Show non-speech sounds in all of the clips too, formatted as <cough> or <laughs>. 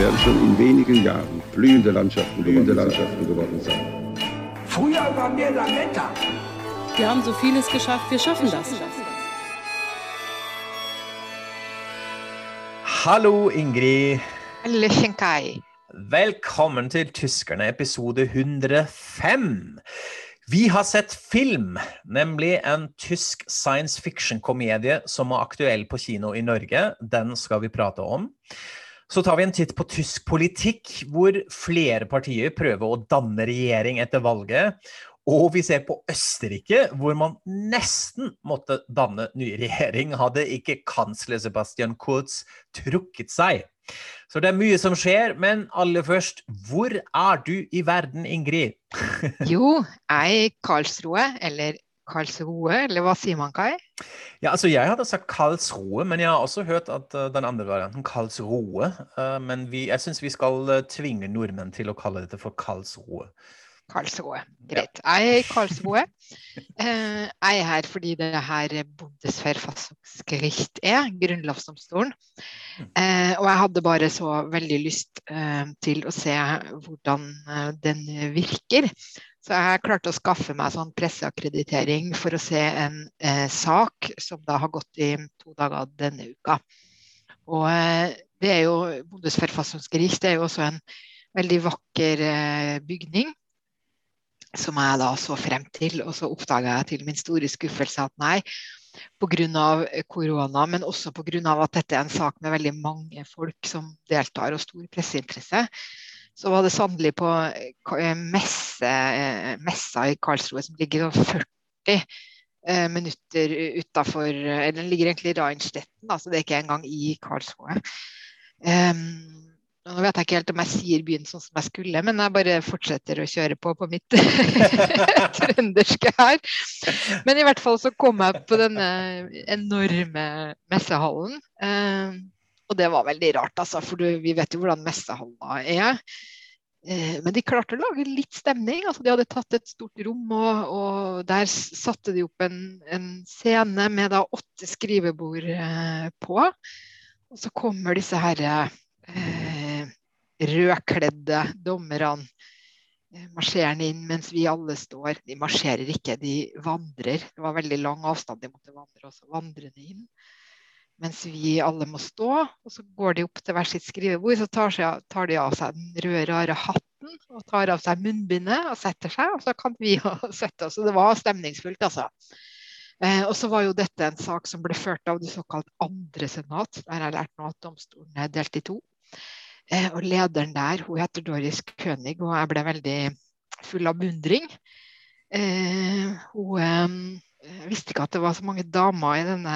Werden schon in wenigen Jahren blühende Landschaften, blühende Landschaften geworden sein. Früher waren wir Lametta. Wir haben so vieles geschafft, wir schaffen das. Hallo, Ingrid. Hallöchen, Kai. Velkommen til Tyskerne, episode 105. Vi har sett film, nemlig en tysk science fiction-komedie som er aktuell på kino i Norge. Den skal vi prate om. Så tar vi en titt på tysk politikk, hvor flere partier prøver å danne regjering etter valget. Og vi ser på Østerrike, hvor man nesten måtte danne ny regjering, hadde ikke kansler Sebastian Kurz trukket seg. Så det er mye som skjer, men aller først, hvor er du i verden, Ingrid? <laughs> jo, jeg er i Karlsroe, eller Karlsruhe, eller hva sier man, Kai? Ja, altså Jeg hadde sagt Karlsroe, men jeg har også hørt at uh, den andre varianten, Karlsroe. Uh, men vi, jeg syns vi skal uh, tvinge nordmenn til å kalle dette for Karlsroe. Karlsroe, Greit. Ja. Jeg er i Karlsroe. jeg er her fordi det er her Bundesverfassungsgericht er, grunnlovsdomstolen. Mm. og jeg hadde bare så veldig lyst til å se hvordan den virker. Så jeg klarte å skaffe meg sånn presseakkreditering for å se en eh, sak som da har gått i to dager denne uka. Og eh, det er jo Bundesverfassungsgericht det er jo også en veldig vakker eh, bygning. Som jeg da så frem til, og så oppdaga jeg til min store skuffelse at nei, pga. korona, men også pga. at dette er en sak med veldig mange folk som deltar, og stor presseinteresse, så var det sannelig på eh, messe, eh, messa i Karlsroe, som ligger 40 eh, minutter utafor Eller den ligger egentlig i Reinstetten, så det er ikke engang i Karlsroe. Um, nå vet jeg ikke helt om jeg sier byen sånn som jeg skulle, men jeg bare fortsetter å kjøre på på mitt <laughs> trønderske her. Men i hvert fall så kom jeg på denne enorme messehallen. Um, og det var veldig rart, altså, for vi vet jo hvordan messehaller er. Eh, men de klarte å lage litt stemning. altså De hadde tatt et stort rom, og, og der satte de opp en, en scene med da åtte skrivebord eh, på. Og så kommer disse her eh, rødkledde dommerne eh, marsjerende inn mens vi alle står. De marsjerer ikke, de vandrer. Det var veldig lang avstand de måtte vandre også, vandrende inn mens vi alle må stå. Og så går de opp til hvert sitt skrivebord, så tar, seg, tar, de av seg den røde, rare hatten og tar av seg munnbindet og setter seg. Og så kan vi <laughs> sette oss. Og det var stemningsfullt, altså. Eh, og så var jo dette en sak som ble ført av det såkalt andre senat. Der jeg lært nå at domstolen er delt i to. Eh, og lederen der, hun heter Doris König, og jeg ble veldig full av beundring. Eh, hun eh, jeg visste ikke at det var så mange damer i denne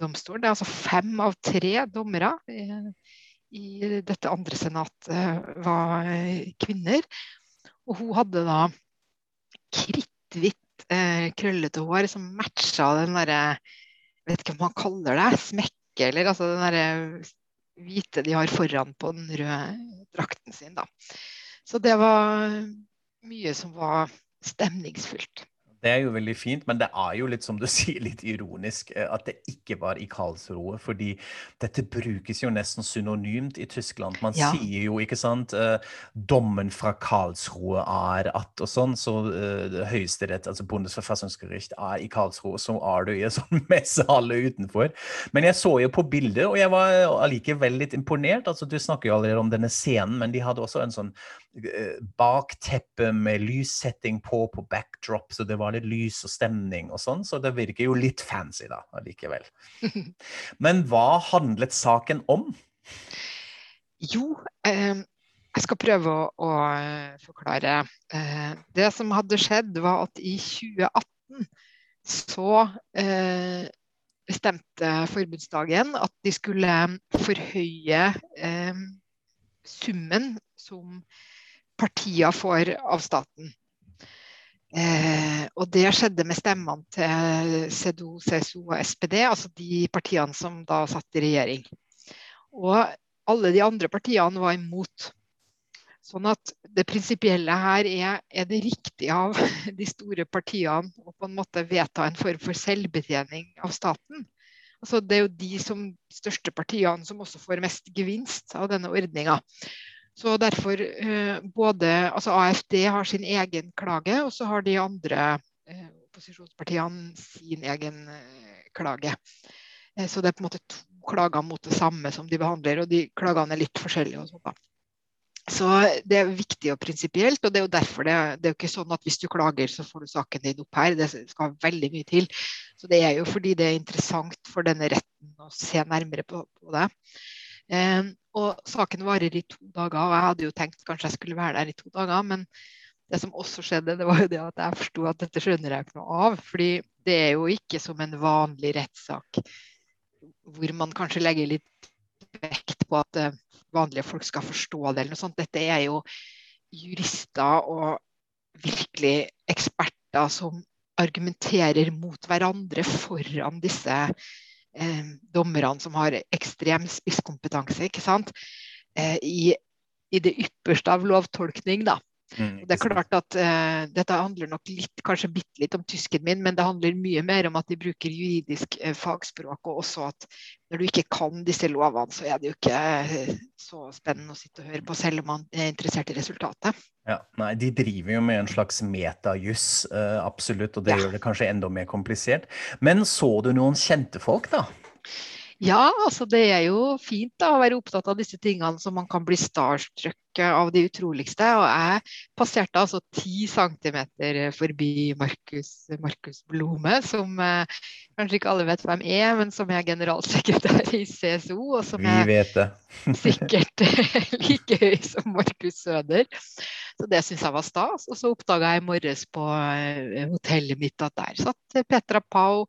domstolen. Det er altså fem av tre dommere i, i dette andre senatet var kvinner. Og hun hadde da kritthvitt eh, krøllete hår som matcha den derre Vet ikke hva man kaller det. Smekke, eller altså den derre hvite de har foran på den røde drakten sin, da. Så det var mye som var stemningsfullt. Det er jo veldig fint, men det er jo litt som du <laughs> sier, litt ironisk eh, at det ikke var i Karlsroe. Fordi dette brukes jo nesten synonymt i Tyskland. Man ja. sier jo, ikke sant uh, Dommen fra Karlsroe er at og sånn. Så uh, Høyesterett, altså Bundesverfassungsgericht, er i Karlsroe. Så er du i en <laughs> sånn messehale utenfor. Men jeg så jo på bildet, og jeg var allikevel litt imponert. altså Du snakker jo allerede om denne scenen, men de hadde også en sånn bakteppe med lyssetting på på backdrop. så det var litt lys og stemning og sånn, så det virker jo litt fancy da allikevel. <laughs> Men hva handlet saken om? Jo, eh, jeg skal prøve å, å eh, forklare. Eh, det som hadde skjedd, var at i 2018 så eh, bestemte forbundsdagen at de skulle forhøye eh, summen som partier får av staten. Eh, og det skjedde med stemmene til CDO, CSO og SPD, altså de partiene som da satt i regjering. Og alle de andre partiene var imot. Sånn at det prinsipielle her er er det riktig av <laughs> de store partiene å på en måte vedta en form for selvbetjening av staten. Altså det er jo de som, største partiene som også får mest gevinst av denne ordninga. Så derfor eh, både altså AFD har sin egen klage, og så har de andre eh, opposisjonspartiene sin egen eh, klage. Så det er på en måte to klager mot det samme som de behandler, og de klagene er litt forskjellige. og sånt da. Så Det er viktig og prinsipielt, og det er jo derfor det, det, er jo ikke sånn at hvis du klager, så får du saken din opp her. Det skal veldig mye til. Så Det er jo fordi det er interessant for denne retten å se nærmere på, på det. Eh, og Saken varer i to dager, og jeg hadde jo tenkt kanskje jeg skulle være der i to dager. Men det som også skjedde, det var jo det at jeg forsto at dette skjønner jeg ikke noe av. fordi det er jo ikke som en vanlig rettssak hvor man kanskje legger litt vekt på at eh, vanlige folk skal forstå det. eller noe sånt. Dette er jo jurister og virkelig eksperter som argumenterer mot hverandre foran disse eh, dommerne som har ekstrem spisskompetanse. ikke sant? Eh, i, I det ypperste av lovtolkning, da. Mm, det er klart at uh, Dette handler nok litt, kanskje bitte litt om tysken min, men det handler mye mer om at de bruker juridisk uh, fagspråk. Og også at når du ikke kan disse lovene, så er det jo ikke uh, så spennende å sitte og høre på, selv om man er interessert i resultatet. Ja, nei, De driver jo med en slags metajuss, absolutt, og det ja. gjør det kanskje enda mer komplisert. Men så du noen kjente folk, da? Ja, altså det er jo fint da, å være opptatt av disse tingene så man kan bli starstruck av de utroligste. Og jeg passerte altså ti centimeter forbi Markus, Markus Blome, som eh, kanskje ikke alle vet hvem er, men som er generalsekretær i CSO. Og som Vi er <laughs> sikkert <laughs> like høy som Markus Søder. Så det syns jeg var stas. Og så oppdaga jeg i morges på eh, hotellet mitt at der satt Petra Pau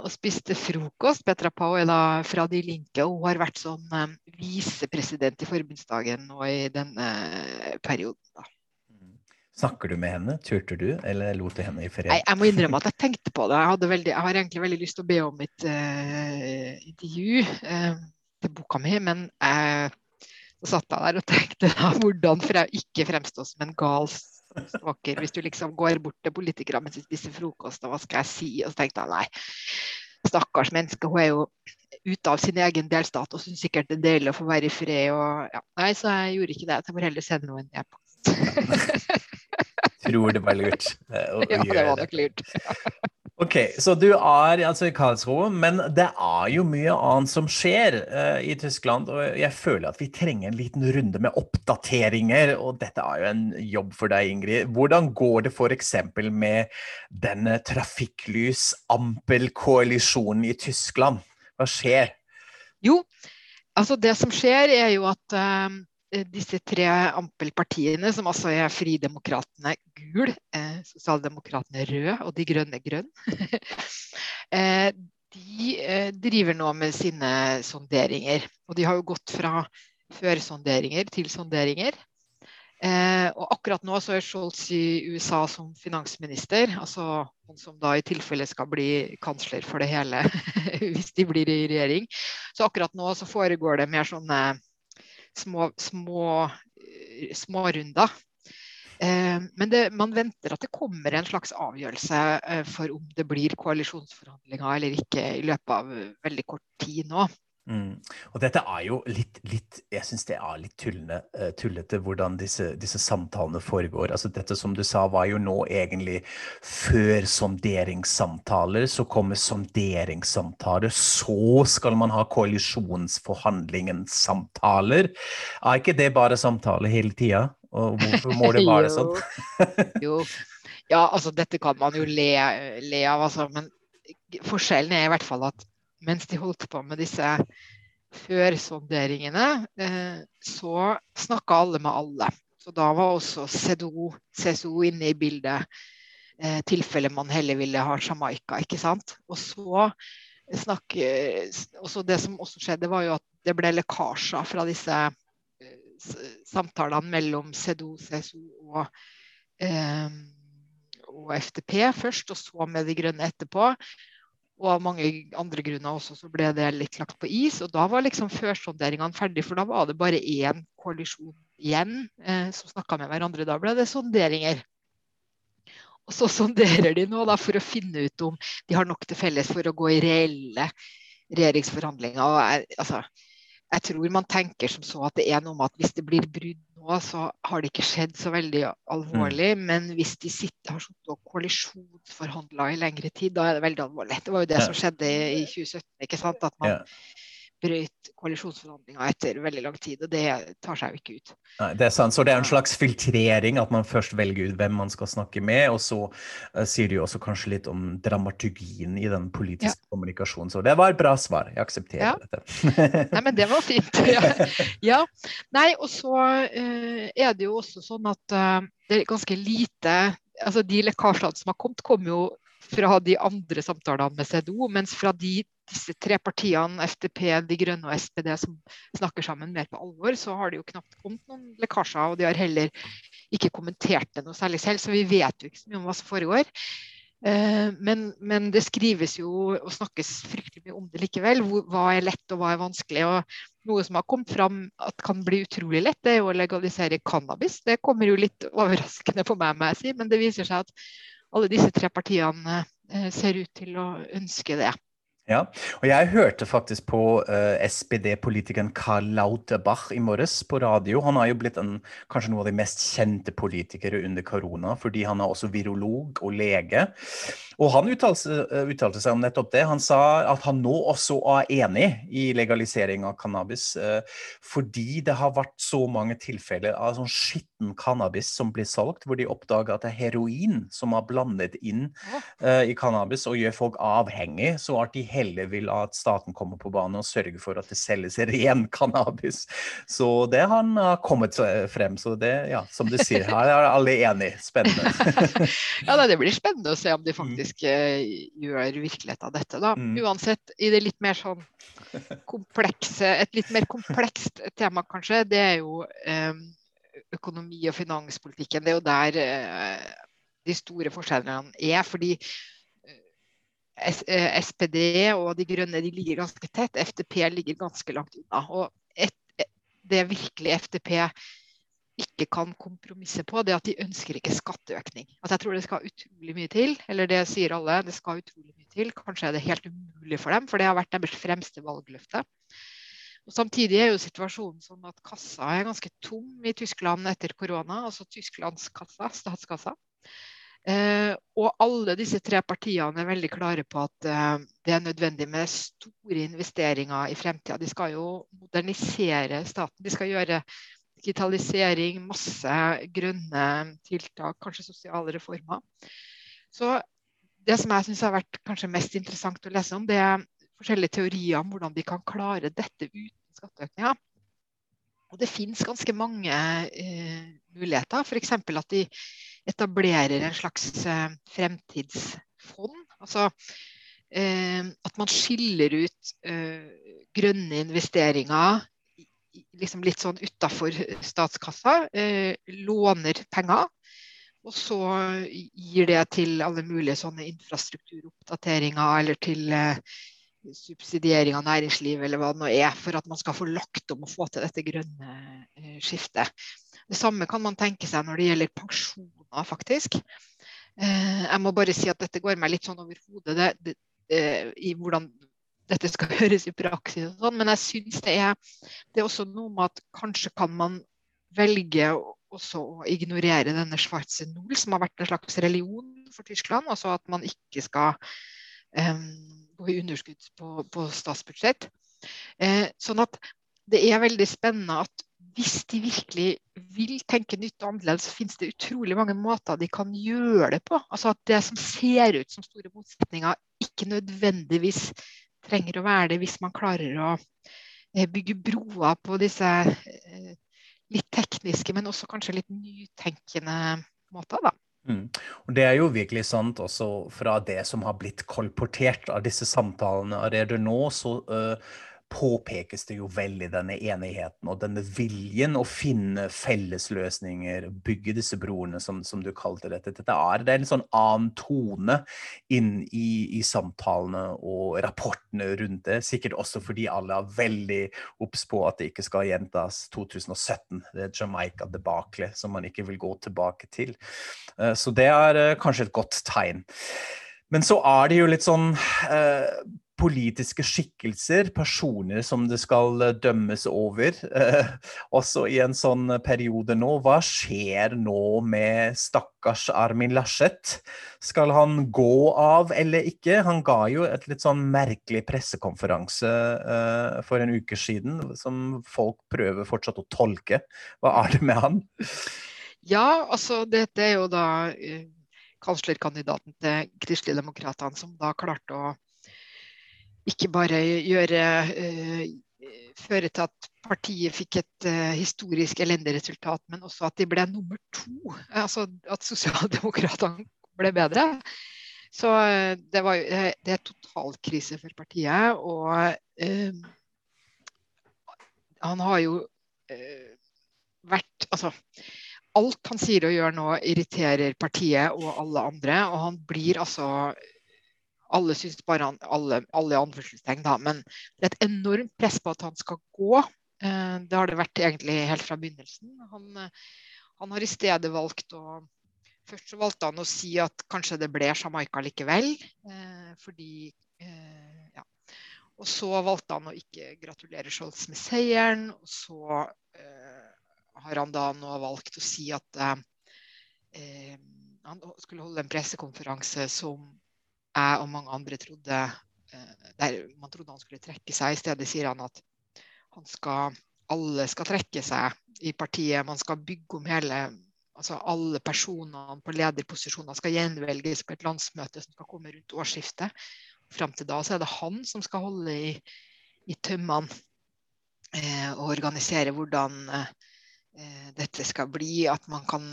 og spiste frokost. Petra Pau er da fra De Linke, og hun har vært sånn um, visepresident i forbundsdagen nå i denne uh, perioden. da. Mm. Snakker du med henne? Turte du, eller lot du henne i fred? Nei, jeg må innrømme at jeg tenkte på det. Jeg, veldig, jeg har egentlig veldig lyst til å be om et uh, intervju uh, til boka mi, men jeg, så satt jeg der og tenkte da, hvordan for jeg ikke fremstå som en gal vakker. Hvis du liksom går bort til politikere mens de spiser frokost, og hva skal jeg si? Og så tenkte jeg nei, stakkars menneske, hun er jo ute av sin egen delstat og syns sikkert det er deilig å få være i fred. Og, ja. Nei, så jeg gjorde ikke det. Jeg får heller sende noen e-post. <laughs> Tror det var lurt å, å ja, det var nok lurt. Ok, Så du er altså i Karlsruhe, men det er jo mye annet som skjer uh, i Tyskland. Og jeg føler at vi trenger en liten runde med oppdateringer, og dette er jo en jobb for deg, Ingrid. Hvordan går det f.eks. med denne trafikklys-ampelkoalisjonen i Tyskland? Hva skjer? Jo, altså det som skjer er jo at uh, Eh, disse tre ampelpartiene, som altså er Fridemokratene gul, eh, Sosialdemokratene rød og De grønne grønn, <laughs> eh, de eh, driver nå med sine sonderinger. Og de har jo gått fra førsonderinger til sonderinger. Eh, og akkurat nå så er Scholz i USA som finansminister, altså han som da i tilfelle skal bli kansler for det hele <laughs> hvis de blir i regjering. Så akkurat nå så foregår det mer sånne små, små, eh, små runder. Eh, men det, man venter at det kommer en slags avgjørelse eh, for om det blir koalisjonsforhandlinger eller ikke i løpet av veldig kort tid nå. Mm. Og dette er jo litt, litt Jeg syns det er litt tullende, uh, tullete hvordan disse, disse, samtalene foregår. Altså Dette som du sa, var jo nå egentlig før sonderingssamtaler. Så kommer sonderingssamtaler. Så skal man ha koalisjonsforhandlingens samtaler. Er ikke det bare samtale hele tida? Og hvorfor må det være <laughs> sånn? <laughs> jo. Ja, altså dette kan man jo le, le av, altså. Men forskjellen er i hvert fall at mens de holdt på med disse førsonderingene, eh, så snakka alle med alle. Så da var også CDO, CSO inne i bildet. Eh, tilfelle man heller ville ha Jamaica, ikke sant. Og så snakk, også Det som også skjedde, var jo at det ble lekkasjer fra disse eh, samtalene mellom CDO, CSO og, eh, og FTP først, og så med De grønne etterpå. Og av mange andre grunner også så ble det litt lagt på is. Og da var liksom førsonderingene ferdig, for da var det bare én koalisjon igjen eh, som snakka med hverandre. Da ble det sonderinger. Og så sonderer de nå da for å finne ut om de har nok til felles for å gå i reelle regjeringsforhandlinger. Og altså, jeg tror man tenker som så at det er noe med at hvis det blir brudd nå, så har det ikke skjedd så veldig alvorlig. Mm. Men hvis de sitter, har sittet og koalisjonsforhandla i lengre tid, da er det veldig alvorlig. Det var jo det ja. som skjedde i 2017. ikke sant? At man ja brøt koalisjonsforhandlinga etter veldig lang tid, og det tar seg jo ikke ut. Nei, det er sant, så det er en slags filtrering, at man først velger ut hvem man skal snakke med, og så uh, sier du jo også kanskje litt om dramaturgien i den politiske ja. kommunikasjonen. Så det var et bra svar, jeg aksepterer ja. dette. <laughs> Nei, men det var fint. <laughs> Ja. ja. Nei, og så uh, er det jo også sånn at uh, det er ganske lite altså De lekkasjene som har kommet, kom jo fra de andre samtalene med CDO, mens fra de disse tre partiene, FDP, De Grønne og SPD, som snakker sammen mer på alvor, så har det jo knapt kommet noen lekkasjer. Og de har heller ikke kommentert det noe særlig selv, så vi vet jo ikke så mye om hva som foregår. Eh, men, men, det skrives jo og snakkes fryktelig mye om det likevel. Hva er lett og hva er vanskelig. og Noe som har kommet fram at kan bli utrolig lett, det er jo å legalisere cannabis. Det kommer jo litt overraskende på meg, må jeg si, men det viser seg at alle disse tre partiene eh, ser ut til å ønske det. Ja, og jeg hørte faktisk på uh, eh, SPD-politikeren Karl Lauterbach i morges på radio. Han har jo blitt en, kanskje noen av de mest kjente politikere under korona, fordi han er også virolog og lege. Og han uttalte, uh, uttalte, seg om nettopp det. Han sa at han nå også er enig i legalisering av cannabis, uh, fordi det har vært så mange tilfeller av sånn skitten cannabis som blir solgt, hvor de oppdager at det er heroin som har blandet inn i cannabis og gjør folk avhengig. så at de heller vil at staten kommer på banen og sørger for at det selges ren cannabis. Så det han har kommet frem. Så det, ja, som du sier, her er alle enig. Spennende. <laughs> ja, det blir spennende å se om de faktisk mm. gjør virkelighet av dette. da. Mm. Uansett, i det litt mer sånn komplekse, et litt mer komplekst tema, kanskje, det er jo um, økonomi- og finanspolitikken. Det er jo der uh, de store forskjellene er. fordi SPD eh, og De grønne de ligger ganske tett. FTP ligger ganske langt unna. Og et, det virkelig FTP ikke kan kompromisse på, det er at de ønsker ikke skatteøkning. Altså jeg tror det skal utrolig mye til, eller det sier alle. Det skal utrolig mye til. Kanskje er det helt umulig for dem, for det har vært deres fremste valgløfte. Og Samtidig er jo situasjonen sånn at kassa er ganske tom i Tyskland etter korona. Altså Tysklands kassa, statskassa. Eh, og alle disse tre partiene er veldig klare på at eh, det er nødvendig med store investeringer i fremtida. De skal jo modernisere staten. De skal gjøre digitalisering, masse grønne tiltak, kanskje sosiale reformer. Så det som jeg syns har vært kanskje mest interessant å lese om, det er forskjellige teorier om hvordan de kan klare dette uten skatteøkninger. Og det finnes ganske mange eh, muligheter. F.eks. at de etablerer en slags eh, fremtidsfond. Altså eh, at man skiller ut eh, grønne investeringer liksom litt sånn utafor statskassa. låner penger. Og så gir det til alle mulige sånne infrastrukturoppdateringer eller til subsidiering av næringsliv eller hva det nå er, for at man skal få lagt om å få til dette grønne skiftet. Det samme kan man tenke seg når det gjelder pensjoner, faktisk. Eh, jeg må bare si at dette går meg litt sånn over hodet det, det, det, i hvordan dette skal <laughs> høres i praksis. og sånn, Men jeg syns det er, det er også noe med at kanskje kan man velge også å ignorere denne Schwarze Null, som har vært en slags religion for Tyskland. Altså at man ikke skal um, gå i underskudd på, på statsbudsjett. Eh, sånn at det er veldig spennende at hvis de virkelig vil tenke nytt og annerledes, så finnes det utrolig mange måter de kan gjøre det på. Altså At det som ser ut som store motsetninger, ikke nødvendigvis trenger å være det hvis man klarer å eh, bygge broer på disse eh, litt tekniske, men også kanskje litt nytenkende måter. da. Mm. Og Det er jo virkelig sant også fra det som har blitt kolportert av disse samtalene allerede nå. så uh, påpekes det jo veldig denne enigheten og denne viljen å finne fellesløsninger, bygge disse broene, som, som du kalte dette. Dette er, det er en sånn annen tone inn i, i, samtalene og rapportene rundt det. Sikkert også fordi alle er veldig obs på at det ikke skal gjentas 2017, det Jamaica-debaklet som man ikke vil gå tilbake til. Eh, så det er eh, kanskje et godt tegn. Men så er det jo litt sånn eh, politiske skikkelser, personer som det skal eh, dømmes over, eh, også i en sånn periode nå. Hva skjer nå med stakkars Armin Laschet? Skal han gå av eller ikke? Han ga jo et litt sånn merkelig pressekonferanse eh, for en uke siden, som folk prøver fortsatt å tolke. Hva er det med han? Ja, altså dette er jo da eh, kanslerkandidaten til Kristelig Demokratene som da klarte å ikke bare gjøre uh, føre til at partiet fikk et uh, historisk elendig resultat, men også at de ble nummer to. Altså at sosialdemokratene ble bedre. Så uh, det, var, det er totalkrise for partiet. Og han har jo vært Altså alt han sier og gjør nå, irriterer partiet og alle andre. Og han blir altså Alle syns bare han Alle, alle anførselstegn, da. Men det er et enormt press på at han skal gå. Eh, det har det vært egentlig helt fra begynnelsen. Han, han har i stedet valgt å Først så valgte han å si at kanskje det ble Jamaica likevel. Eh, fordi eh, ja. Og så valgte han å ikke gratulere Scholz med seieren. Og så har han da nå valgt å si at eh, han skulle holde en pressekonferanse som jeg og mange andre trodde eh, der man trodde han skulle trekke seg. I stedet sier han at han skal, alle skal trekke seg i partiet. Man skal bygge om hele altså Alle personene på lederposisjoner skal gjenvelges på et landsmøte som skal komme rundt årsskiftet. Fram til da så er det han som skal holde i, i tømmene eh, og organisere hvordan eh, dette skal bli. At man kan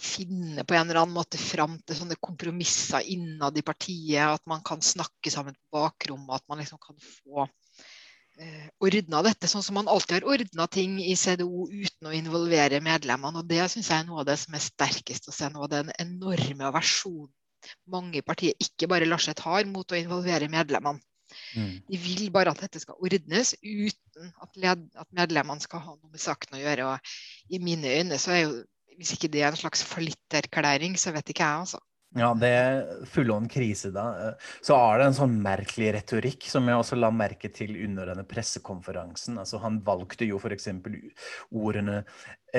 finne på en eller annen måte fram til sånne kompromisser innad i partiet. At man kan snakke sammen på bakrommet. At man liksom kan få eh, ordna dette sånn som man alltid har ordna ting i CDO uten å involvere medlemmene. Og det syns jeg er noe av det som er sterkest å se. Av den enorme aversjonen mange i partiet, ikke bare Larseth, har mot å involvere medlemmene. Mm. De vil bare at dette skal ordnes uten at, led, at medlemmene skal ha noe med saken å gjøre. Og I mine øyne så er jo hvis ikke det er en slags fallitterklæring, så vet ikke jeg, altså. Ja, det er full-on krise, da. Så er det en sånn merkelig retorikk som jeg også la merke til under denne pressekonferansen. Altså, han valgte jo f.eks. ordene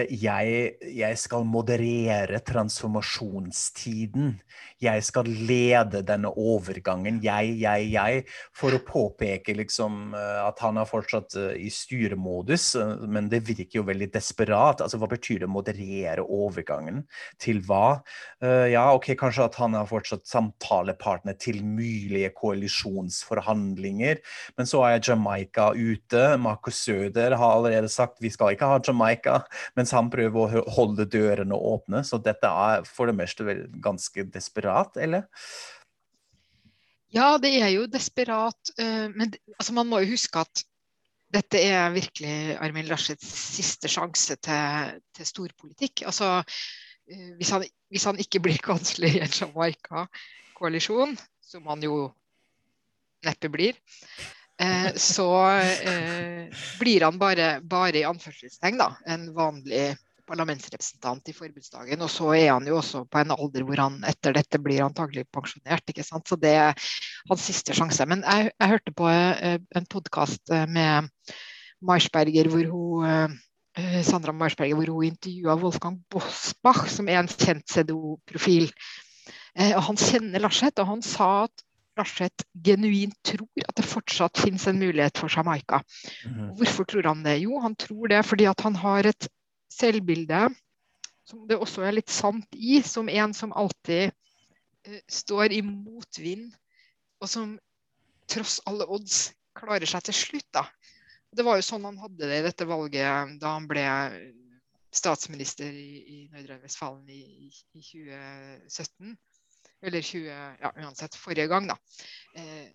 jeg, jeg, skal moderere transformasjonstiden. Jeg skal lede denne overgangen. Jeg, jeg, jeg. For å påpeke liksom eh, at han er fortsatt eh, i styremodus, men det virker jo veldig desperat. Altså, Hva betyr det å moderere overgangen? Til hva? Ja, ok, kanskje at han er fortsatt samtalepartner til mulige koalisjonsforhandlinger, men så er Jamaica ute. Marcus Søder har allerede sagt vi skal ikke ha Jamaica. men mens han prøver å holde dørene åpne. Så dette er for det meste vel ganske desperat, eller? Ja, det er jo desperat. Eh, men altså, man må jo huske at dette er virkelig Armin Laschets siste sjanse til, til storpolitikk. Altså, eh, hvis, han, hvis han ikke blir kansler i en Jamaica-koalisjon, som han jo neppe blir, eh, så eh, blir han bare, bare i anførselstegn da, en vanlig parlamentsrepresentant i forbundsdagen. Og så er han jo også på en alder hvor han etter dette blir antagelig pensjonert. ikke sant? Så det er hans siste sjanse. Men jeg, jeg hørte på eh, en podkast eh, med Marsberger hvor hun eh, Sandra Marsberger hvor hun intervjua Wolfgang Bosbach, som er en kjent CDO-profil. Og Han kjenner Larseth, og han sa at Larseth genuint tror at det fortsatt finnes en mulighet for Jamaica. Mm. Hvorfor tror han det? Jo, han tror det fordi at han har et selvbilde som det også er litt sant i, som en som alltid uh, står i motvind, og som tross alle odds klarer seg til slutt. da. Det var jo sånn han hadde det i dette valget da han ble statsminister i, i Nordre-Vestfalen i, i 2017 eller 20, ja, uansett, forrige gang, da, eh,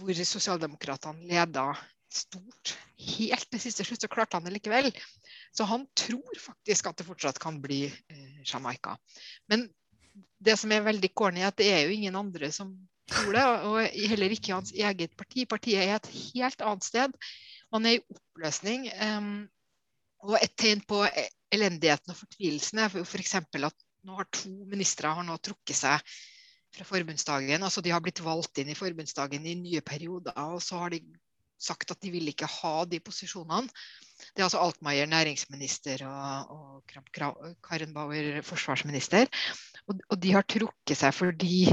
hvor sosialdemokratene leda stort helt til siste slutt, så klarte han det likevel. Så han tror faktisk at det fortsatt kan bli eh, Jamaica. Men det som er veldig corny, er at det er jo ingen andre som tror det. Og heller ikke hans eget parti. Partiet er et helt annet sted. Man er i oppløsning. Eh, og et tegn på elendigheten og fortvilelsen er f.eks. At nå har to ministre har nå trukket seg fra forbundsdagen. altså De har blitt valgt inn i forbundsdagen i nye perioder. og så har de sagt at de vil ikke ha de posisjonene. Det er altså Altmaier næringsminister og, og Karen Bauer forsvarsminister. Og, og, de har trukket seg fordi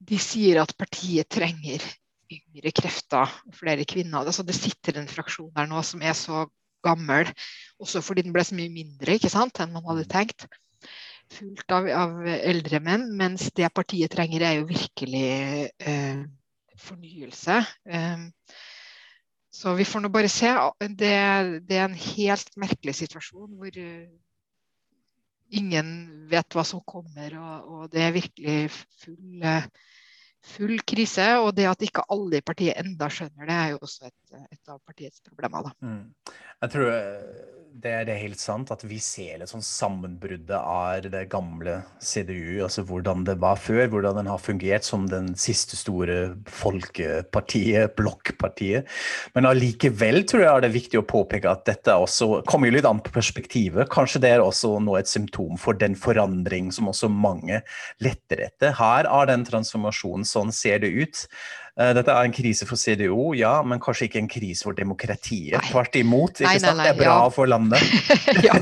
de sier at partiet trenger yngre krefter og flere kvinner. Altså det sitter en fraksjon der nå som er så gammel, også fordi den ble så mye mindre sant, enn man hadde tenkt. Fullt av, av eldre menn, mens det partiet trenger, er jo virkelig eh, fornyelse. Eh, så vi får nå bare se. Det, det, er en helt merkelig situasjon hvor uh, ingen vet hva som kommer, og, og det er virkelig full, uh, full, krise. Og det at ikke alle i partiet enda skjønner det, er jo også et, et av partiets problemer. Mm. Jeg tror eh, det er helt sant at vi ser litt sånn sammenbruddet av det gamle CDU, altså hvordan det var før, hvordan den har fungert som den siste store folkepartiet, blokkpartiet. Men allikevel tror jeg det er viktig å påpeke at dette også kommer jo litt an på perspektivet. Kanskje det er også nå et symptom for den forandring som også mange letter etter. Her er den transformasjonen, sånn ser det ut. Eh, dette er en krise for CDO, ja, men kanskje ikke en krise for demokratiet. Tvert imot. nei? Nei, nei, det er bra ja. for landet. <laughs> ja,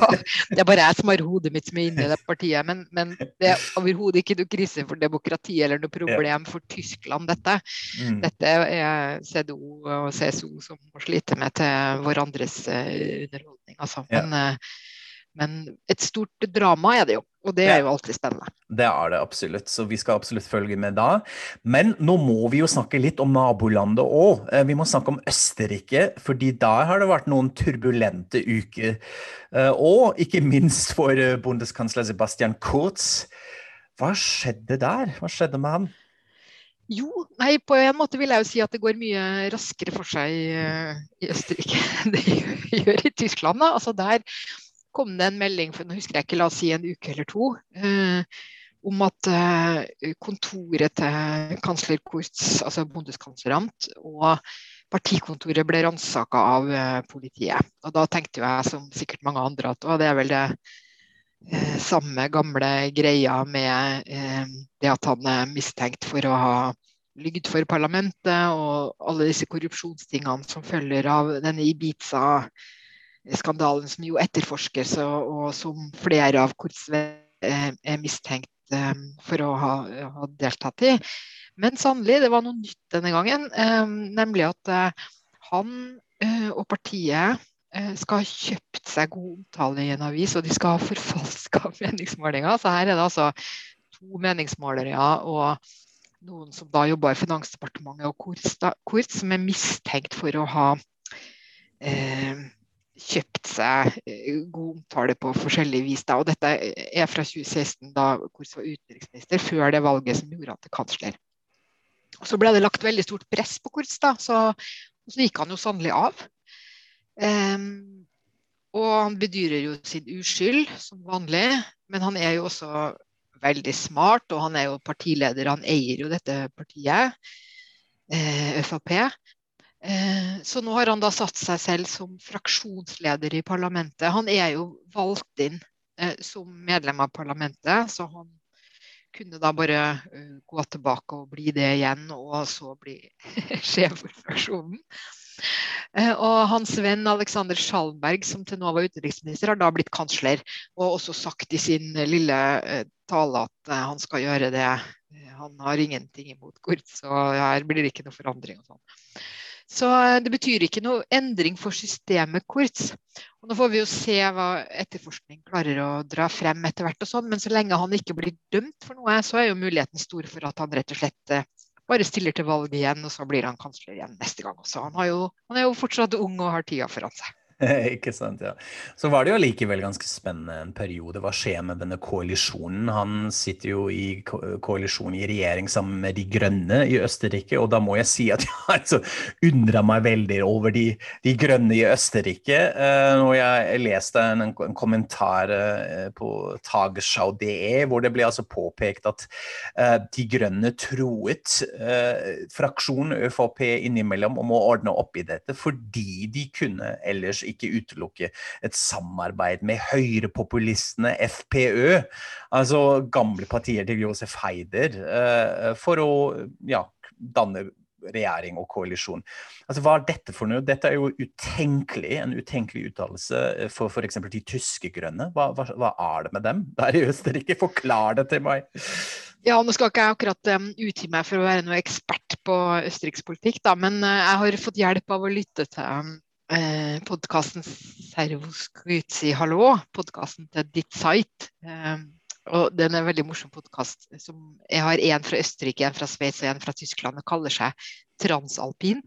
det er bare jeg som har hodet mitt som er inne i det partiet. Men, men det er overhodet ikke noe krise for demokratiet eller noe problem ja. for Tyskland, dette. Mm. Dette er CDO og CSO som må slite med til hverandres uh, underholdning, altså. Men, uh, men et stort drama er det jo. Og det er jo alltid spennende. Det er det absolutt, så vi skal absolutt følge med da. Men nå må vi jo snakke litt om nabolandet òg. Eh, vi må snakke om Østerrike, fordi der har det vært noen turbulente uker. Eh, og ikke minst for eh, bondeskansler Sebastian Kurz. Hva skjedde der? Hva skjedde med han? Jo, nei, på en måte vil jeg jo si at det går mye raskere for seg i Østerrike <laughs> enn det gjør i Tyskland. Da. Altså der kom det en melding for nå husker jeg ikke, la oss si en uke eller to, eh, om at eh, kontoret til kansler Kurz, altså bondeskanslerant, og partikontoret ble ransaka av eh, politiet. Og da tenkte jeg, som sikkert mange andre, at det er vel det eh, samme gamle greia med eh, det at han er mistenkt for å ha lygd for parlamentet og alle disse korrupsjonstingene som følger av denne Ibiza skandalen som jo etterforskes, og, som flere av Kurzwe eh, er mistenkt um, for å ha, ha, deltatt i. Men sannelig, det var noe nytt denne gangen. Um, nemlig at han og partiet skal ha kjøpt seg god omtale i en avis, og de skal ha forfalska <laughs> meningsmålinger. Så her er det altså to meningsmålere og noen som da jobber i Finansdepartementet og Korts Kurz som er mistenkt for å ha eh, kjøpt seg eh, god omtale på forskjellig vis. Da. Og dette er fra 2016, da Kors var utenriksminister, før det valget som gjorde han til kansler. Og så ble det lagt veldig stort press på Kurz, da, så, så gikk han jo sannelig av. Um, og han bedyrer jo sin uskyld, som vanlig, men han er jo også veldig smart, og han er jo partileder. Han eier jo dette partiet, eh, ØFAP. Eh, så nå har han da satt seg selv som fraksjonsleder i parlamentet. Han er jo valgt inn eh, som medlem av parlamentet, så han kunne da bare uh, gå tilbake og bli det igjen, og så bli <laughs> sjef for fraksjonen. Og hans venn Alexander Schalberg, som til nå var utenriksminister, har da blitt kansler, og også sagt i sin lille tale at han skal gjøre det. Han har ingenting imot Kurz, og her blir det ikke noe forandring. og sånn. Så eh, det betyr ikke noe endring for systemet Kurz. Og nå får vi jo se hva etterforskning klarer å dra frem etter hvert. og sånn, Men så lenge han ikke blir dømt for noe, så er jo muligheten stor for at han rett og slett eh, bare stiller til valg igjen, og så blir han kansler igjen neste gang også. Han, jo, han er jo fortsatt ung og har tida foran seg. <laughs> ikke sant, ja. Så var det jo likevel ganske spennende en periode. Hva skjer med denne koalisjonen? Han sitter jo i ko koalisjon i regjering sammen med De Grønne i Østerrike, og da må jeg si at <laughs> jeg altså undra meg veldig over De, de Grønne i Østerrike. Uh, og jeg leste en, en kommentar uh, på Tagesschau.de hvor det ble altså påpekt at uh, De Grønne troet fraksjonen ÖVP innimellom om å ordne opp i dette fordi de kunne ellers ikke utelukke et samarbeid med høyrepopulistene FPØ, altså gamle partier til Josef Heider, eh, for å ja, danne regjering og koalisjon. Altså, Hva er dette for noe? Dette er jo utenkelig, en utenkelig uttalelse for f.eks. de tyske grønne. Hva, hva, hva, er det med dem <laughs> der i Østerrike? Forklar det til meg. Ja, Nå skal ikke jeg akkurat um, utgi meg for å være noe ekspert på østerrikspolitikk, men uh, jeg har fått hjelp av å lytte til um, eh, podkasten Servus Grüzi Hallo, podkasten til Ditt Site. Eh, og den er en veldig morsom podkast. Jeg har en fra Østerrike, en fra Sveits og en fra Tyskland og kaller seg Transalpin.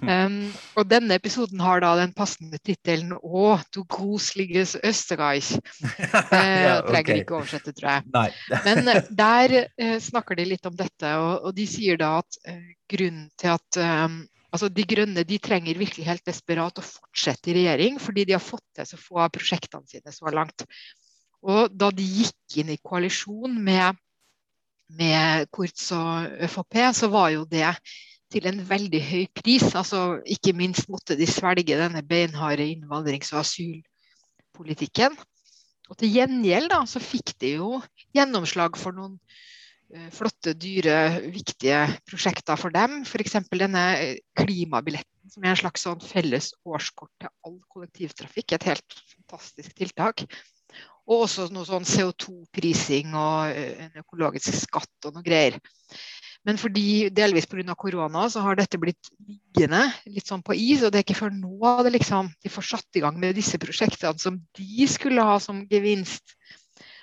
Um, og denne episoden har da den passende tittelen 'Å, du grusliges Österreich'. <laughs> Eh, ja, okay. Trenger ikke oversette, tror jeg. <laughs> Men uh, der uh, snakker de litt om dette, og, og de sier da at uh, grunnen til at um, Altså, de Grønne de trenger virkelig helt desperat å fortsette i regjering, fordi de har fått til så få av prosjektene sine så langt. Og da de gikk inn i koalisjon med, med Kurz og Frp, så var jo det til en veldig høy pris. Altså, ikke minst måtte de svelge denne beinharde innvandrings- og asylpolitikken. Og til gjengjeld da, så fikk de jo gjennomslag for noen flotte, dyre, viktige prosjekter for dem. F.eks. denne eh, klimabilletten, som er en slags sånn felles årskort til all kollektivtrafikk. Et helt fantastisk tiltak. Og også noe sånn CO2-prising og eh, en økologisk skatt og noe greier. Men fordi delvis pga. korona så har dette blitt liggende litt sånn på is. Og det er ikke før nå det liksom, de får satt i gang med disse prosjektene som de skulle ha som gevinst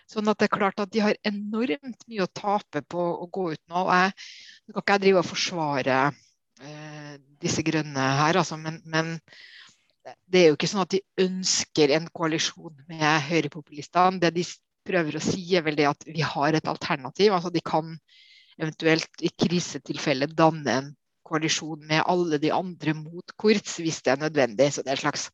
Sånn at det er klart at de har enormt mye å tape på å gå ut nå. og jeg, kan ikke jeg drive og forsvare eh, disse grønne her, altså, men, men, det er jo ikke sånn at de ønsker en koalisjon med høyrepopulistene. Det de prøver å si, er vel det at vi har et alternativ. altså De kan eventuelt i krisetilfelle danne en koalisjon med alle de andre mot Kurz hvis det er nødvendig. Så det er et slags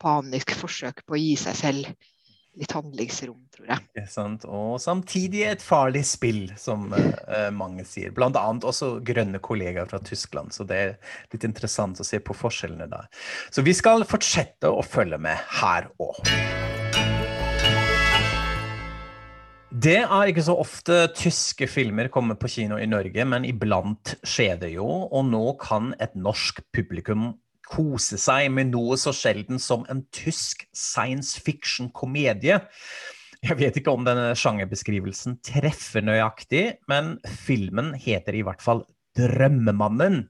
panisk forsøk på å gi seg selv litt handlingsrom, tror jeg. sant? Og samtidig et farlig spill, som uh, mange sier. Blant annet også grønne kollegaer fra Tyskland. Så det er litt interessant å se på forskjellene der. Så vi skal fortsette å følge med her òg. Det er ikke så ofte tyske filmer kommer på kino i Norge, men iblant skjer det jo. Og nå kan et norsk publikum kose seg med noe så sjelden som en tysk science fiction-komedie. Jeg vet ikke om denne sjangerbeskrivelsen treffer nøyaktig, men filmen heter i hvert fall 'Drømmemannen'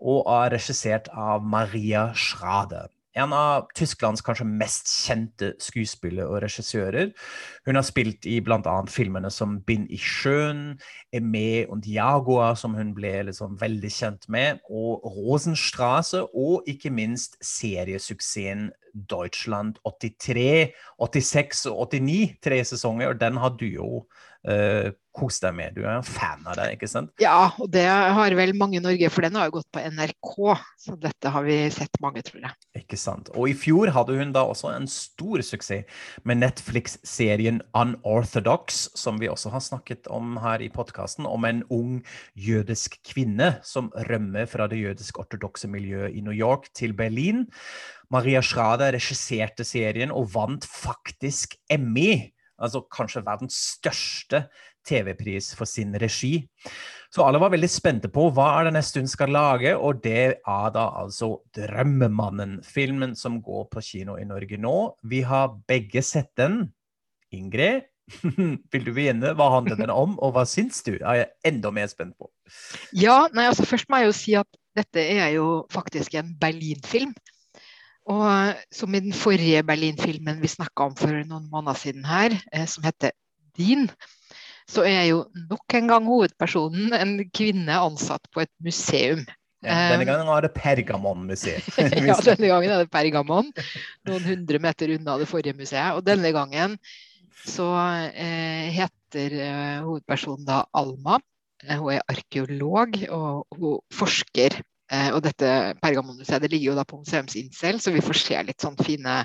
og er regissert av Maria Schrade en av Tysklands kanskje mest kjente skuespillere og regissører. Hun har spilt i bl.a. filmene som 'Bind i sjøen', 'Eme und Jaguar', som hun ble liksom veldig kjent med, og 'Rosenstraße', og ikke minst seriesuksessen 'Deutschland 83', 86 og 89, tre sesonger, og den har du jo uh, kos deg med. Du er en fan av det, ikke sant? Ja, og det har vel mange i Norge, for den har jo gått på NRK. Så dette har vi sett mange, tror jeg. Ikke sant. Og i fjor hadde hun da også en stor suksess med Netflix-serien Unorthodox, som vi også har snakket om her i podkasten, om en ung jødisk kvinne som rømmer fra det jødisk-ortodokse miljøet i New York til Berlin. Maria Schrade regisserte serien og vant faktisk Emmy altså kanskje verdens største TV-pris for sin regi. Så alle var veldig spente på hva er det neste hun skal lage, og det er da altså 'Drømmemannen', filmen som går på kino i Norge nå. Vi har begge sett den. Ingrid, <laughs> vil du begynne? Hva handler den om, og hva syns du? er jeg enda mer spent på. Ja, nei, altså Først må jeg jo si at dette er jo faktisk en Berlin-film. Og som i den forrige Berlin-filmen vi snakka om for noen måneder siden her, eh, som heter Din, så er jo nok en gang hovedpersonen en kvinne ansatt på et museum. Ja, denne gangen var det Pergamon-museet. <laughs> ja, denne gangen er det Pergamon. Noen hundre meter unna det forrige museet. Og denne gangen så eh, heter eh, hovedpersonen da Alma. Eh, hun er arkeolog, og hun forsker. Eh, og dette Pergamonmuseet det ligger jo da på museumsinsel, så vi får se litt sånn fine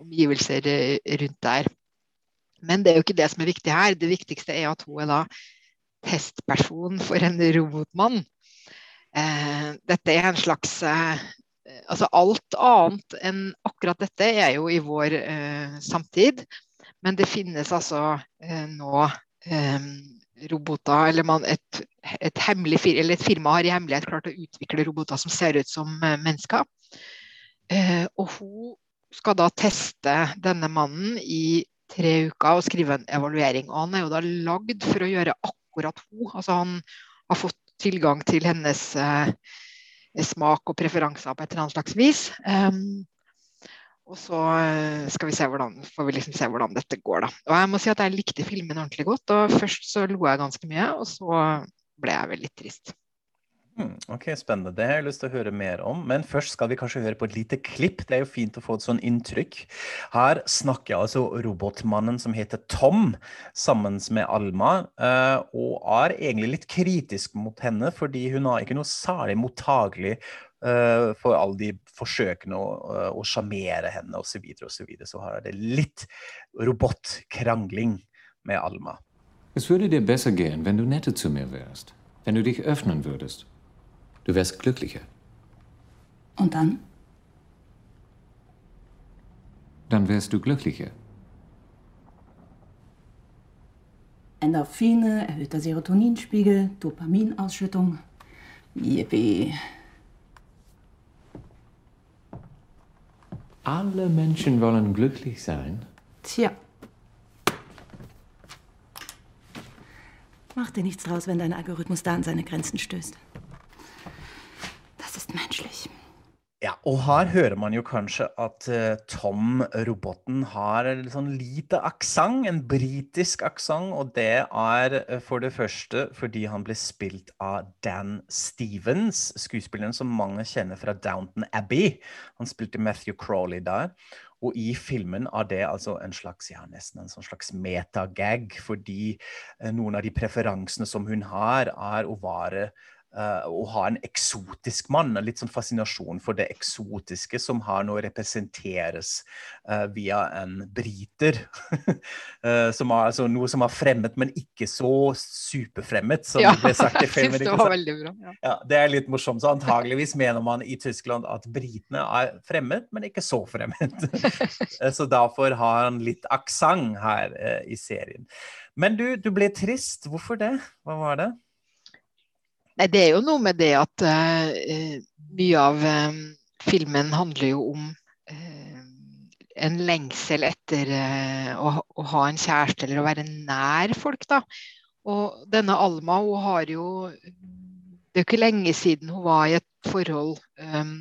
omgivelser eh, rundt der. Men det er jo ikke det som er viktig her. Det viktigste er at hun er da testperson for en robotmann. Eh, dette er en slags Altså alt annet enn akkurat dette er jo i vår samtid. Men det finnes altså nå roboter Eller man, et, et, hemmelig, eller et, firma har i hemmelighet klart å utvikle roboter som ser ut som eh, mennesker. og hun skal da teste denne mannen i tre uker og skrive en evaluering. Og han er jo da lagd for å gjøre akkurat hun. Altså han har fått tilgang til hennes eh, smak og preferanser på et eller annet slags vis. Um, og så eh, skal vi se hvordan, får vi liksom se hvordan dette går, da. Og jeg må si at jeg likte filmen ordentlig godt. Og først så lo jeg ganske mye, og så ble jeg vel litt trist. Hmm, ok, Spennende. Det har jeg lyst til å høre mer om. Men først skal vi kanskje høre på et lite klipp. Det er jo fint å få et sånn inntrykk. Her snakker altså robotmannen som heter Tom, sammen med Alma, eh, og er egentlig litt kritisk mot henne, fordi hun har ikke noe særlig mottagelig for alle de forsøkene å sjarmere henne osv. Så, videre, og så, videre. så er det litt robotkrangling med Alma. Es würde dir besser gehen, wenn du netter zu mir wärst, wenn du dich öffnen würdest. Du wärst glücklicher. Und dann? Dann wärst du glücklicher. Endorphine, erhöhter Serotoninspiegel, Dopaminausschüttung. Yippie. Alle Menschen wollen glücklich sein. Tja. Mach dir nichts draus, wenn dein Algorithmus da an seine Grenzen stößt. Ja, og her hører man jo kanskje at uh, Tom, roboten, har en sånn lite aksent, en britisk aksent. Og det er uh, for det første fordi han ble spilt av Dan Stevens, skuespilleren som mange kjenner fra Downton Abbey. Han spilte Matthew Crawley der. Og i filmen er det altså en slags ja, nesten en sånn slags metagag, fordi uh, noen av de preferansene som hun har, er å være Uh, å ha en eksotisk mann. En litt sånn fascinasjon for det eksotiske som har nå representeres uh, via en briter. uh, <laughs> som er altså noe som er fremmet, men ikke så superfremmet, som ja, ble sagt i <laughs> filmen. det var veldig bra. Ja. ja. det er litt morsomt. Så antageligvis mener man i Tyskland at britene er fremmed, men ikke så fremmed. <laughs> så derfor har han litt aksent her i serien. Men du, du ble trist. Hvorfor det? Hva var det? Nei, det er jo noe med det at uh, mye av um, filmen handler jo om uh, en lengsel etter uh, å, å, ha en kjæreste eller å være nær folk, da. Og denne Alma, hun har jo Det er jo ikke lenge siden hun var i et forhold um,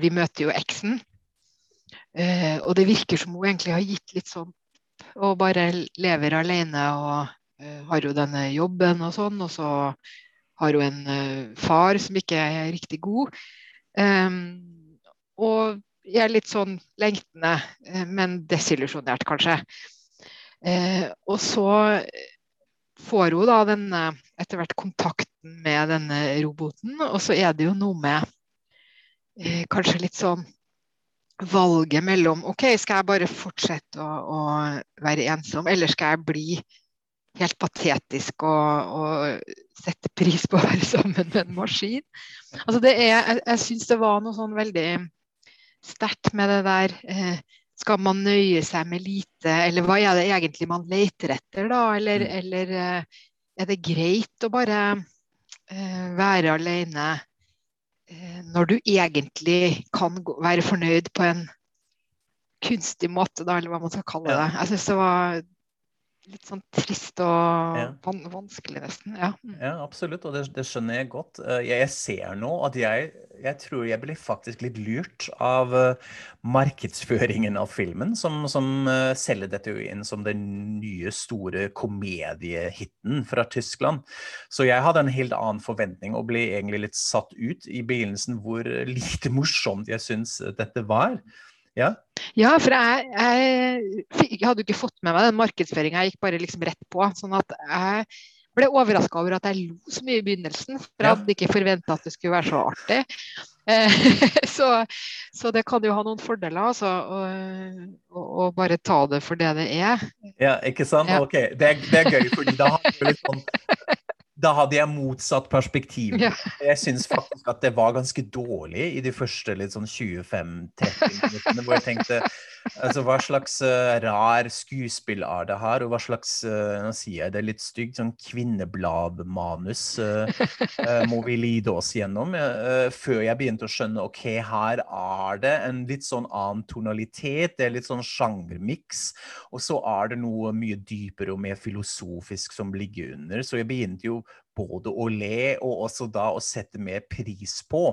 Vi møter jo eksen. og det virker som hun egentlig har gitt litt sånn og bare lever alene og har jo denne jobben og sånn. Og så har hun en uh, far som ikke er riktig god. Um, og jeg er litt sånn lengtende, uh, men desillusjonert, kanskje. Uh, og så får hun da denne, etter hvert kontakten med denne roboten, og så er det jo noe med kanskje litt sånn valget mellom OK, skal jeg bare fortsette å, å være ensom, eller skal jeg bli helt patetisk å, å, sette pris på å være sammen med en maskin. Altså det er, jeg jeg syns det var noe sånn veldig sterkt med det der eh, Skal man nøye seg med lite, eller hva er det egentlig man leter etter, da? Eller, mm. eller eh, er det greit å bare eh, være alene eh, når du egentlig kan gå, være fornøyd på en kunstig måte, da, eller hva man skal kalle det. Jeg synes det var litt sånn trist og ja. vanskelig, nesten. Ja. Mm. ja, absolutt, og det, det, skjønner jeg godt. Jeg, jeg ser nå at jeg, jeg, tror jeg blir faktisk litt lurt av uh, markedsføringen av filmen, som, som uh, selger dette inn som den nye, store komediehiten fra Tyskland. Så jeg hadde en helt annen forventning og ble egentlig litt satt ut i begynnelsen hvor lite morsomt jeg syns dette var. Ja, ja for jeg, jeg, jeg, hadde jo ikke fått med meg den markedsføringa, jeg gikk bare liksom rett på. sånn at jeg ble overraska over at jeg lo så mye i begynnelsen. For jeg hadde ikke forventa at det skulle være så artig. Eh, <laughs> så, så, det kan jo ha noen fordeler, altså. Å bare ta det for det det er. Ja, ikke sant? Ja. Ok, det er, det er gøy, fordi da har vi litt sånn <laughs> da hadde jeg motsatt perspektiv. Ja. Jeg syns faktisk at det var ganske dårlig i de første litt sånn 25-30 minuttene, hvor jeg tenkte altså hva slags uh, rar skuespill er det her, og hva slags uh, nå sier jeg det litt stygt, sånn kvinnebladmanus uh, må vi lide oss gjennom, før jeg begynte å skjønne ok, her er det en litt sånn annen tonalitet, det er litt sånn sjangermiks, og så er det noe mye dypere og mer filosofisk som ligger under, så jeg begynte jo både å le og også da å sette mer pris på,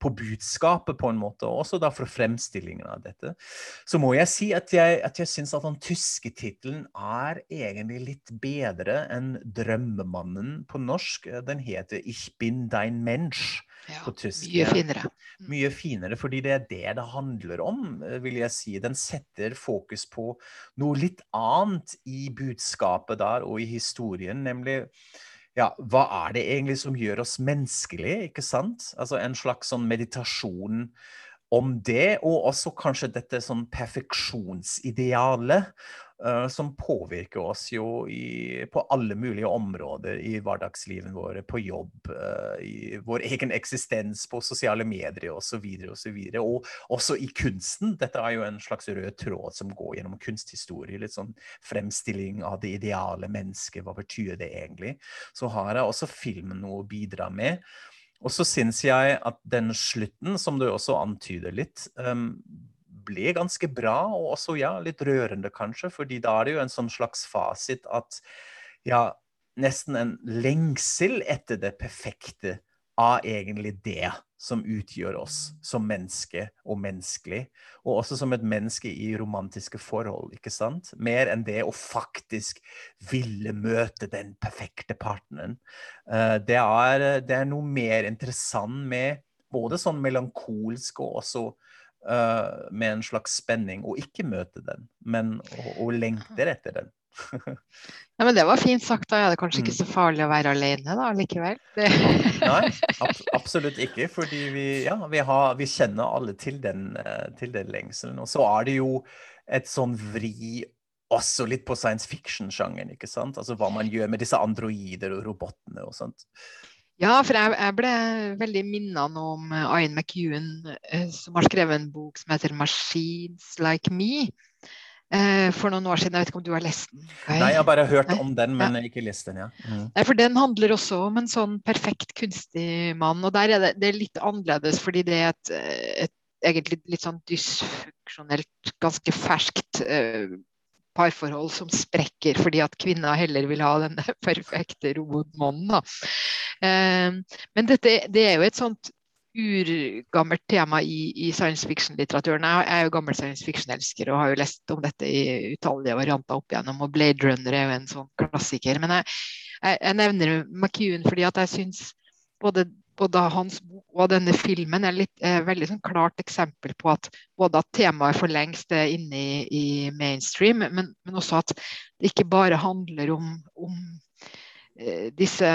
på budskapet på en måte, og også da for fremstillingen av dette. Så må jeg si at jeg, at jeg syns at den tyske tittelen er egentlig litt bedre enn 'Drømmemannen' på norsk. Den heter 'Ich bin dein Mensch' ja, på tysk. Mye finere. Mm. Mye finere, fordi det er det det handler om, vil jeg si. Den setter fokus på noe litt annet i budskapet der og i historien, nemlig ja, hva er det egentlig som gjør oss menneskelige, ikke sant? Altså en slags sånn meditasjon om det, og også kanskje dette sånn perfeksjonsidealet som påvirker oss jo i, på alle mulige områder i hverdagslivet våre, på jobb, uh, i vår egen eksistens, på sosiale medier osv. videre Og, og også i kunsten. Dette er jo en slags rød tråd som går gjennom kunsthistorie. Litt sånn fremstilling av det ideale mennesket. Hva betyr det egentlig? Så har jeg også filmen noe å bidra med. Og så syns jeg at den slutten, som du også antyder litt, um, ble ganske bra, og også ja, litt rørende kanskje, fordi da er det jo en sånn slags fasit at ja, nesten en lengsel etter det perfekte av egentlig det som utgjør oss som menneske og menneskelig. Og også som et menneske i romantiske forhold, ikke sant? Mer enn det å faktisk ville møte den perfekte partneren. Uh, det, er, det, er, noe mer interessant med både sånn melankolsk og også uh, med en slags spenning, og ikke møte den, men å, lengte etter den. <laughs> ja, men Det var fint sagt. Da er det kanskje ikke mm. så farlig å være alene da, likevel? Nei, <laughs> ab absolutt ikke. Fordi vi, ja, vi, har, vi kjenner alle til den, uh, til den lengselen. Og så er det jo et sånn vri også litt på science fiction-sjangeren. ikke sant? Altså Hva man gjør med disse androider og robotene og sånt. Ja, for jeg, jeg ble veldig minna om eh, Ian McEwan, eh, som har skrevet en bok som heter 'Machines Like Me'. Eh, for noen år siden. Jeg vet ikke om du har lest den? Okay. Nei, jeg har bare hørt om den, men ja. ikke lest den. ja. Mm. Nei, for Den handler også om en sånn perfekt kunstig mann. Og der er det, det er litt annerledes, fordi det er et, et egentlig litt sånn dysfunksjonelt, ganske ferskt parforhold som sprekker fordi at kvinner heller vil ha denne perfekte robotmannen. Eh, men dette det er jo et sånt urgammelt tema i, i science fiction-litteraturen. Jeg, er jo gammel science fiction-elsker og har jo lest om dette i utallige varianter opp igjennom. Og Blade Runner er jo en sånn klassiker. Men jeg, jeg, jeg nevner McEwan fordi at jeg syns både både hans bok og denne filmen er litt eh, veldig sånn klart eksempel på at både at temaet for lengst er inne i, i mainstream, men, men, også at det ikke bare handler om, om eh, disse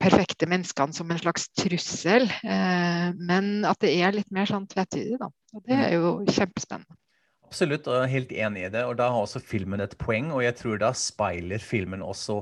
perfekte menneskene som en slags trussel, eh, men at det er litt mer sånn tvetydig. Da. Og det er jo kjempespennende. Absolutt, og jeg er helt enig i det. Og da har også filmen et poeng, og jeg tror da speiler filmen også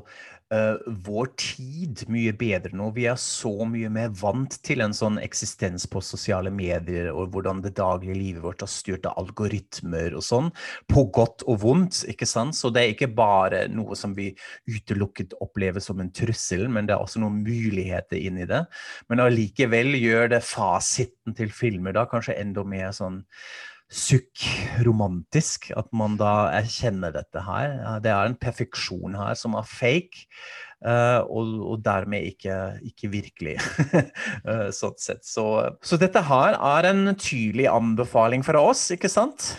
uh, vår tid mye bedre nå. Vi er så mye mer vant til en sånn eksistens på sosiale medier, og hvordan det daglige livet vårt er styrt av algoritmer og sånn, på godt og vondt, ikke sant? Så det er ikke bare noe som vi utelukket opplever som en trussel, men det er også noen muligheter inni det. Men allikevel gjør det fasiten til filmer da kanskje enda mer sånn sukk-romantisk at man da erkjenner dette her. Det er en perfeksjon her som er fake. Uh, og, og, dermed ikke, ikke virkelig. uh, <laughs> sånn sett. Så, så, dette her er en tydelig anbefaling fra oss, ikke sant?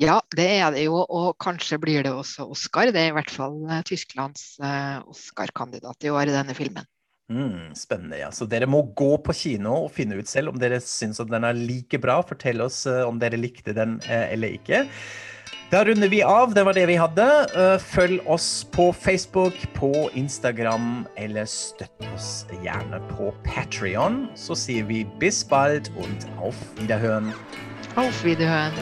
Ja, det er det jo, og kanskje blir det også Oscar. Det er i hvert fall uh, Tysklands Oscar-kandidat i år, i denne filmen. Mm, spennende. ja. Så dere må gå på kino og finne ut selv om dere syns at den er like bra. Fortell oss uh, om dere likte den uh, eller ikke. Da runder vi av. Det var det vi hadde. Uh, følg oss på Facebook, på Instagram, eller støtt oss gjerne på Patrion. Så sier vi bis bald und auf Wiederhören. Auf Wiederhören.